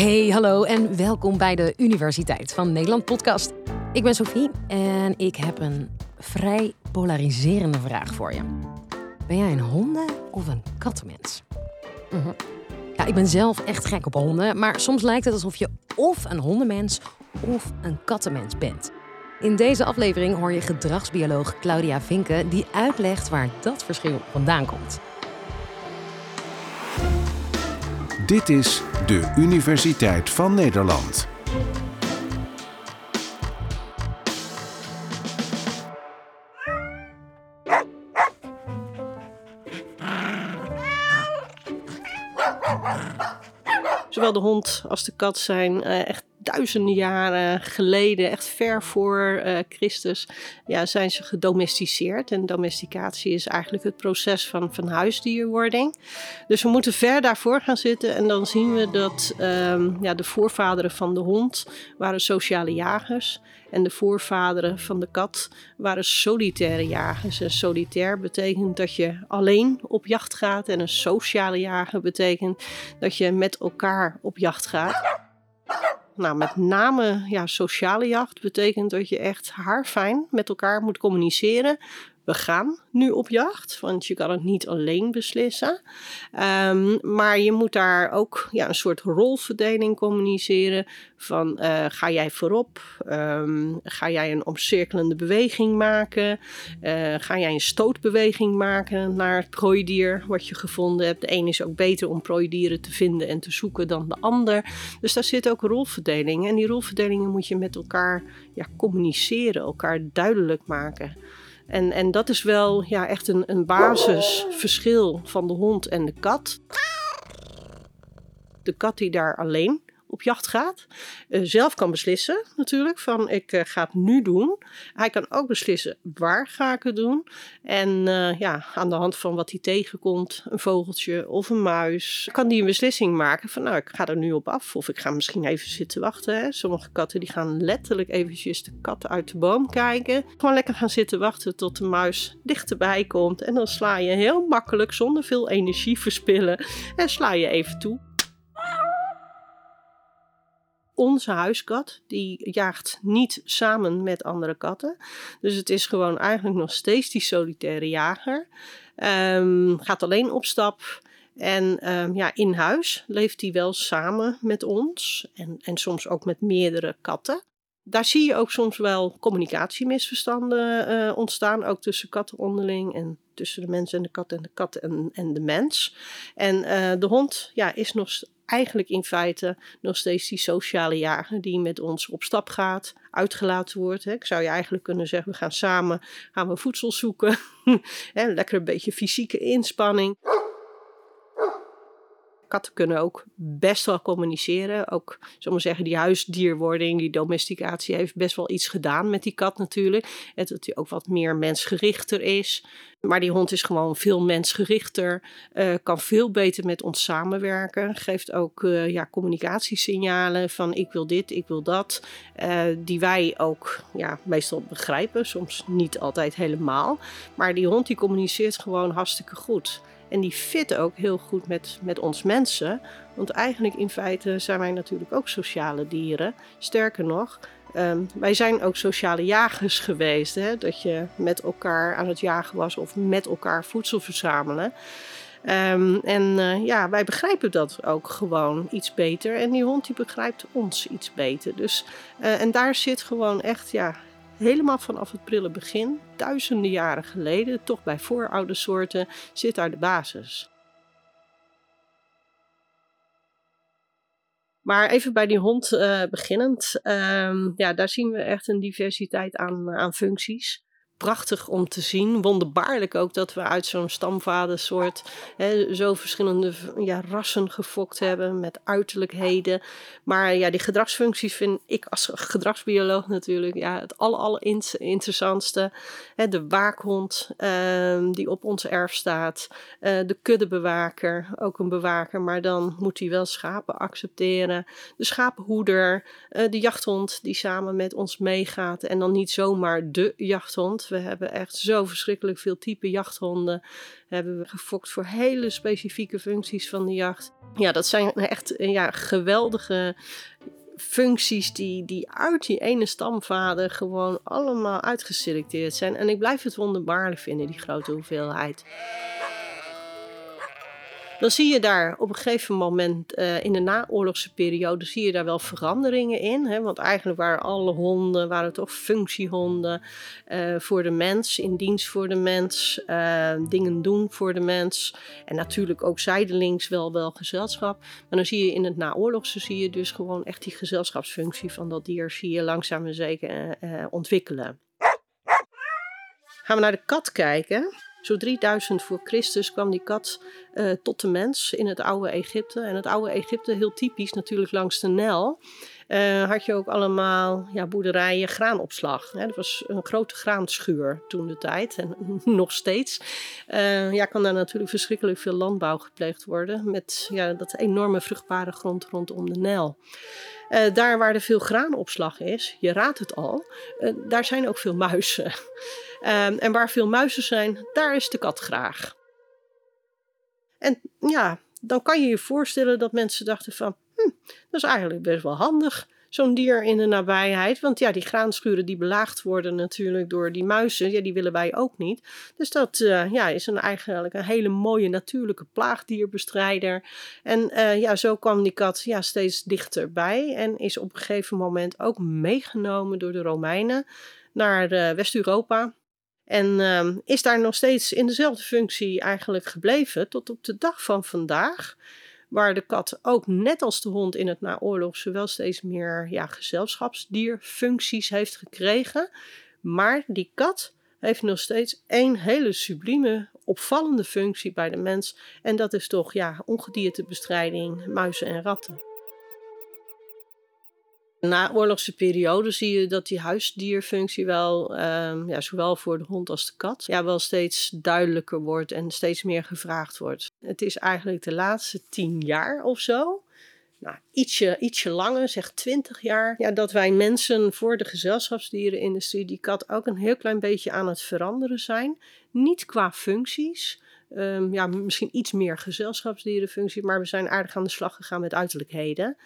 Hey, hallo en welkom bij de Universiteit van Nederland podcast. Ik ben Sophie en ik heb een vrij polariserende vraag voor je. Ben jij een honden- of een kattenmens? Mhm. Ja, ik ben zelf echt gek op honden, maar soms lijkt het alsof je of een hondenmens of een kattenmens bent. In deze aflevering hoor je gedragsbioloog Claudia Vinken die uitlegt waar dat verschil vandaan komt. Dit is de Universiteit van Nederland. Zowel de hond als de kat zijn eh, echt duizenden jaren geleden, echt ver voor uh, Christus, ja, zijn ze gedomesticeerd. En domesticatie is eigenlijk het proces van, van huisdierwording. Dus we moeten ver daarvoor gaan zitten en dan zien we dat um, ja, de voorvaderen van de hond waren sociale jagers. En de voorvaderen van de kat waren solitaire jagers. En solitair betekent dat je alleen op jacht gaat. En een sociale jager betekent dat je met elkaar op jacht gaat. Nou, met name ja, sociale jacht betekent dat je echt haarfijn met elkaar moet communiceren we gaan nu op jacht, want je kan het niet alleen beslissen. Um, maar je moet daar ook ja, een soort rolverdeling communiceren van uh, ga jij voorop, um, ga jij een omcirkelende beweging maken, uh, ga jij een stootbeweging maken naar het prooidier wat je gevonden hebt. De een is ook beter om prooidieren te vinden en te zoeken dan de ander. Dus daar zit ook rolverdeling en die rolverdelingen moet je met elkaar ja, communiceren, elkaar duidelijk maken. En, en dat is wel ja, echt een, een basisverschil van de hond en de kat. De kat die daar alleen op jacht gaat. Uh, zelf kan beslissen natuurlijk van ik uh, ga het nu doen. Hij kan ook beslissen waar ga ik het doen. En uh, ja, aan de hand van wat hij tegenkomt, een vogeltje of een muis, kan hij een beslissing maken van nou ik ga er nu op af of ik ga misschien even zitten wachten. Sommige katten die gaan letterlijk eventjes de kat uit de boom kijken. Gewoon lekker gaan zitten wachten tot de muis dichterbij komt en dan sla je heel makkelijk zonder veel energie verspillen en sla je even toe onze huiskat, die jaagt niet samen met andere katten. Dus het is gewoon eigenlijk nog steeds die solitaire jager. Um, gaat alleen op stap. En um, ja, in huis leeft hij wel samen met ons en, en soms ook met meerdere katten. Daar zie je ook soms wel communicatiemisverstanden uh, ontstaan, ook tussen katten onderling en tussen de mens en de kat en de kat en, en de mens. En uh, de hond ja, is nog eigenlijk in feite nog steeds die sociale jager die met ons op stap gaat, uitgelaten wordt. Hè. Ik zou je eigenlijk kunnen zeggen, we gaan samen gaan we voedsel zoeken. Lekker een beetje fysieke inspanning katten kunnen ook best wel communiceren. Ook, zullen we zeggen, die huisdierwording, die domesticatie heeft best wel iets gedaan met die kat natuurlijk. En dat hij ook wat meer mensgerichter is. Maar die hond is gewoon veel mensgerichter, uh, kan veel beter met ons samenwerken. Geeft ook uh, ja, communicatiesignalen van ik wil dit, ik wil dat. Uh, die wij ook ja, meestal begrijpen, soms niet altijd helemaal. Maar die hond die communiceert gewoon hartstikke goed. En die fit ook heel goed met, met ons mensen. Want eigenlijk in feite zijn wij natuurlijk ook sociale dieren. Sterker nog, um, wij zijn ook sociale jagers geweest. Hè? Dat je met elkaar aan het jagen was of met elkaar voedsel verzamelen. Um, en uh, ja, wij begrijpen dat ook gewoon iets beter. En die hond die begrijpt ons iets beter. Dus, uh, en daar zit gewoon echt ja, helemaal vanaf het prille begin, duizenden jaren geleden, toch bij vooroude soorten, zit daar de basis. Maar even bij die hond uh, beginnend, um, ja, daar zien we echt een diversiteit aan, aan functies prachtig om te zien. Wonderbaarlijk ook dat we uit zo'n stamvadersoort hè, zo verschillende ja, rassen gefokt hebben met uiterlijkheden. Maar ja, die gedragsfuncties vind ik als gedragsbioloog natuurlijk ja, het aller, aller de waakhond uh, die op ons erf staat. Uh, de kuddebewaker, ook een bewaker, maar dan moet hij wel schapen accepteren. De schapenhoeder, uh, de jachthond die samen met ons meegaat en dan niet zomaar de jachthond We hebben echt zo verschrikkelijk veel type jachthonden. Hebben we gefokt voor hele specifieke functies van de jacht. Ja, dat zijn echt ja, geweldige functies die, die uit die ene stamvader gewoon allemaal uitgeselecteerd zijn. En ik blijf het wonderbaarlijk vinden, die grote hoeveelheid. Dan zie je daar op een gegeven moment uh, in de naoorlogse periode zie je daar wel veranderingen in. Hè? Want eigenlijk waren alle honden waren toch functiehonden uh, voor de mens, in dienst voor de mens, uh, dingen doen voor de mens. En natuurlijk ook zijdelings wel wel gezelschap. Maar dan zie je in het naoorlogse zie je dus gewoon echt die gezelschapsfunctie van dat dier zie je langzaam en zeker ontwikkelen. Gaan we naar de kat kijken. Zo 3000 voor Christus kwam die kat uh, tot de mens in het oude Egypte. En het oude Egypte, heel typisch natuurlijk langs de Nel, uh, had je ook allemaal ja, boerderijen, graanopslag. Hè. Dat was een grote graanschuur toen de tijd en nog steeds. Uh, ja, kan daar natuurlijk verschrikkelijk veel landbouw gepleegd worden met ja, dat enorme vruchtbare grond rondom de Nel. Uh, daar waar er veel graanopslag is, je raadt het al, daar zijn ook veel muizen. Um, en waar veel muizen zijn, daar is de kat graag. En ja, dan kan je je voorstellen dat mensen dachten van, hm, dat is eigenlijk best wel handig, zo'n dier in de nabijheid. Want ja, die graanschuren die belaagd worden natuurlijk door die muizen, ja, die willen wij ook niet. Dus dat uh, ja, is een, eigenlijk een hele mooie natuurlijke plaagdierbestrijder. En uh, ja, zo kwam die kat ja, steeds dichterbij en is op een gegeven moment ook meegenomen door de Romeinen naar uh, West-Europa. En uh, is daar nog steeds in dezelfde functie eigenlijk gebleven tot op de dag van vandaag. Waar de kat ook net als de hond in het naoorlogse wel steeds meer ja, gezelschapsdierfuncties heeft gekregen. Maar die kat heeft nog steeds één hele sublieme, opvallende functie bij de mens. En dat is toch ja, ongediertebestrijding, muizen en ratten. Na oorlogse periode zie je dat die huisdierfunctie wel, um, ja, zowel voor de hond als de kat, ja, wel steeds duidelijker wordt en steeds meer gevraagd wordt. Het is eigenlijk de laatste tien jaar of zo, nou, ietsje, ietsje langer, zeg twintig jaar, ja, dat wij mensen voor de gezelschapsdierenindustrie die kat ook een heel klein beetje aan het veranderen zijn. Niet qua functies, Um, ja, misschien iets meer gezelschapsdierenfunctie, maar we zijn aardig aan de slag gegaan met uiterlijkheden.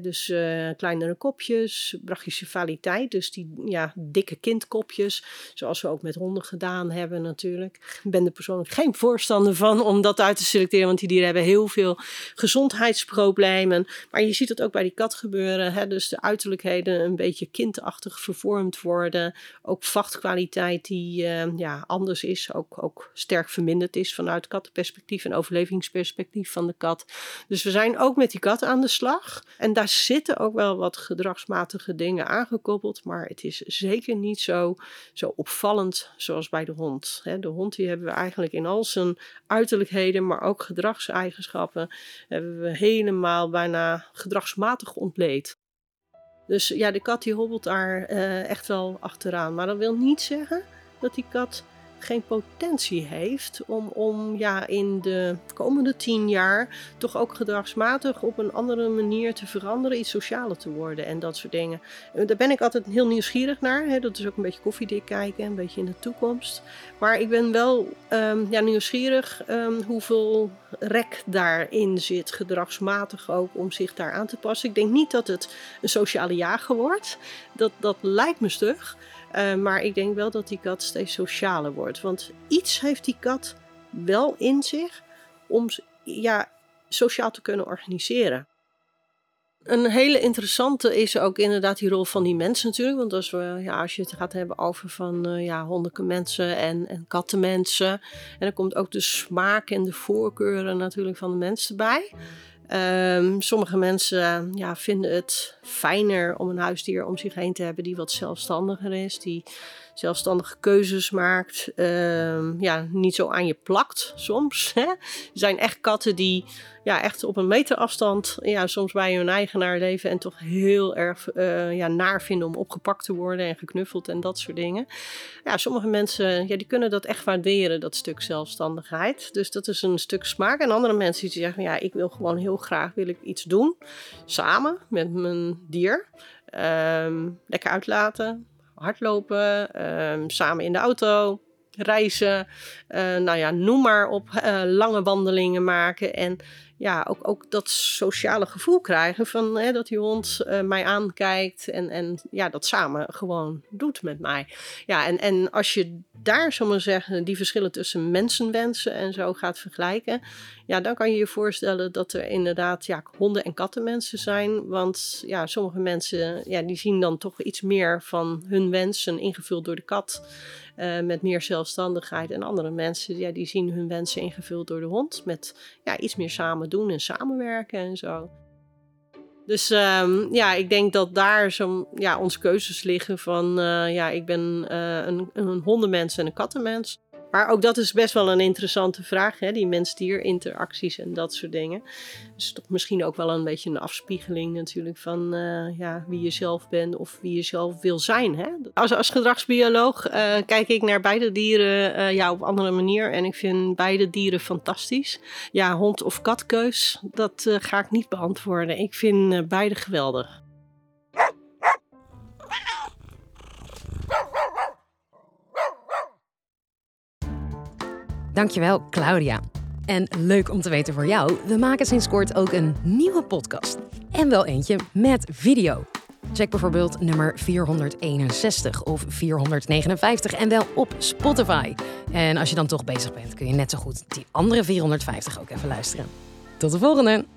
Dus uh, kleinere kopjes, brachycephaaliteit, dus die ja, dikke kindkopjes, zoals we ook met honden gedaan hebben natuurlijk. Ik ben er persoonlijk geen voorstander van om dat uit te selecteren, want die dieren hebben heel veel gezondheidsproblemen. Maar je ziet het ook bij die kat gebeuren, dus de uiterlijkheden een beetje kindachtig vervormd worden. Ook vachtkwaliteit die uh, ja, anders is, ook, ook sterk verminderd is vanuit kattenperspectief en overlevingsperspectief van de kat. Dus we zijn ook met die kat aan de slag. En daar zitten ook wel wat gedragsmatige dingen aangekoppeld, maar het is zeker niet zo, zo opvallend zoals bij de hond. De hond die hebben we eigenlijk in al zijn uiterlijkheden, maar ook gedragseigenschappen, hebben we helemaal bijna gedragsmatig ontleed. Dus ja, de kat die hobbelt daar uh, echt wel achteraan. Maar dat wil niet zeggen dat die kat geen potentie heeft om, om ja, in de komende tien jaar toch ook gedragsmatig op een andere manier te veranderen, iets socialer te worden en dat soort dingen. Daar ben ik altijd heel nieuwsgierig naar. Hè. Dat is ook een beetje koffiedik kijken, een beetje in de toekomst. Maar ik ben wel um, ja, nieuwsgierig um, hoeveel rek daarin zit, gedragsmatig ook, om zich daar aan te passen. Ik denk niet dat het een sociale jager wordt. Dat, dat lijkt me stug. Uh, maar ik denk wel dat die kat steeds socialer wordt. Want iets heeft die kat wel in zich om ja, sociaal te kunnen organiseren. Een hele interessante is ook inderdaad die rol van die mensen natuurlijk. Want als, we, ja, als je het gaat hebben over van uh, ja, hondenmensen en, en kattenmensen. En dan komt ook de smaak en de voorkeuren natuurlijk van de mensen bij. Um, sommige mensen ja, vinden het fijner om een huisdier om zich heen te hebben die wat zelfstandiger is, die zelfstandige keuzes maakt, um, ja, niet zo aan je plakt soms. Hè? Er zijn echt katten die ja, echt op een meter afstand ja, soms bij hun eigenaar leven en toch heel erg uh, ja, naar vinden om opgepakt te worden en geknuffeld en dat soort dingen. Ja, sommige mensen ja, die kunnen dat echt waarderen, dat stuk zelfstandigheid. Dus dat is een stuk smaak. En andere mensen die zeggen, ja, ik wil gewoon heel graag wil ik iets doen, samen met mijn dier. Um, lekker uitlaten, hardlopen, ehm, samen in de auto, reizen, uh, nou ja, noem maar op, uh, lange wandelingen maken. En ja, ook, ook dat sociale gevoel krijgen van hè, dat die hond uh, mij aankijkt en, en ja, dat samen gewoon doet met mij. Ja, en, en als je daar, zomaar zeggen, die verschillen tussen mensenwensen en zo gaat vergelijken, ja, dan kan je je voorstellen dat er inderdaad ja, honden- en kattenmensen zijn. Want ja, sommige mensen ja, die zien dan toch iets meer van hun wensen ingevuld door de kat. Uh, met meer zelfstandigheid. En andere mensen ja, die zien hun wensen ingevuld door de hond. Met ja, iets meer samen doen en samenwerken en zo. Dus um, ja, ik denk dat daar zo, ja, onze keuzes liggen van uh, ja, ik ben uh, een, een hondenmens en een kattenmens. Maar ook dat is best wel een interessante vraag, hè? die mens-dier interacties en dat soort dingen. Dus toch misschien ook wel een beetje een afspiegeling natuurlijk van uh, ja, wie je zelf bent of wie je zelf wil zijn. Hè? Als, als gedragsbioloog uh, kijk ik naar beide dieren uh, ja, op andere manier en ik vind beide dieren fantastisch. Ja, hond of katkeus, dat ga ik niet beantwoorden. Ik vind beide geweldig. Dankjewel, Claudia. En leuk om te weten voor jou, we maken sinds kort ook een nieuwe podcast. En wel eentje met video. Check bijvoorbeeld nummer 461 of 459 en wel op Spotify. En als je dan toch bezig bent, kun je net zo goed die andere 450 ook even luisteren. Tot de volgende!